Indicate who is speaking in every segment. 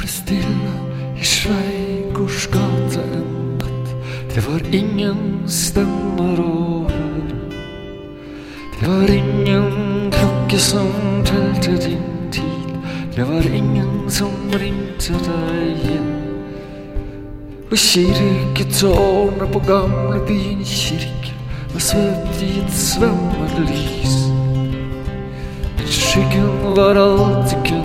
Speaker 1: stille i Sveigårds gate en natt. Det var ingen stemmer å høre. Det var ingen klokke som telte din tid. Det var ingen som ringte deg inn. Og kirketårnet på gamlebyen kirke var svøpt i et svømmende lys. Men skyggen var alt du kunne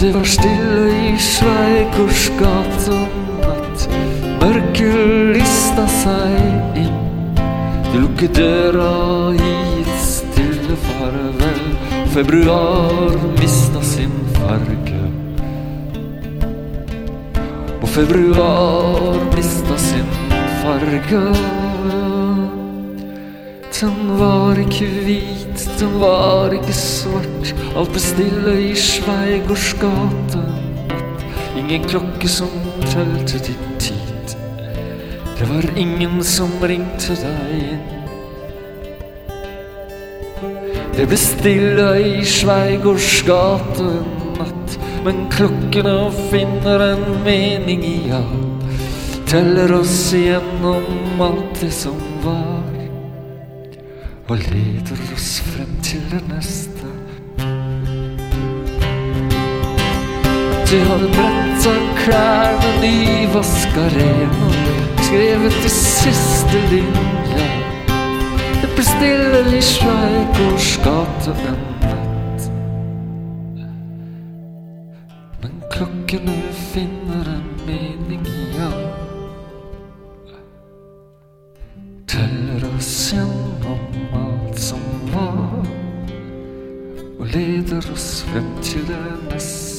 Speaker 1: Det var stille i Sveigårds gate natt. Mørket lista seg inn. De lukket døra i et stille farvel. Februar mista sin farge. Og februar mista sin farge. Den var ikke hvit, den var ikke svart. Alt ble stille i Sveigårds gate. Ingen klokke som telte din tid. Det var ingen som ringte deg inn. Det ble stille i Sveigårds gate natt, men klokkene finner en mening i alt. Teller oss igjennom alt det som var, og leder oss frem til det neste. De hadde bretta klærne, nyvaska rene, skrevet de siste linja. Det ble stille i Sveigårds gate en natt. Men klokkene finner en mening i alt. Som var,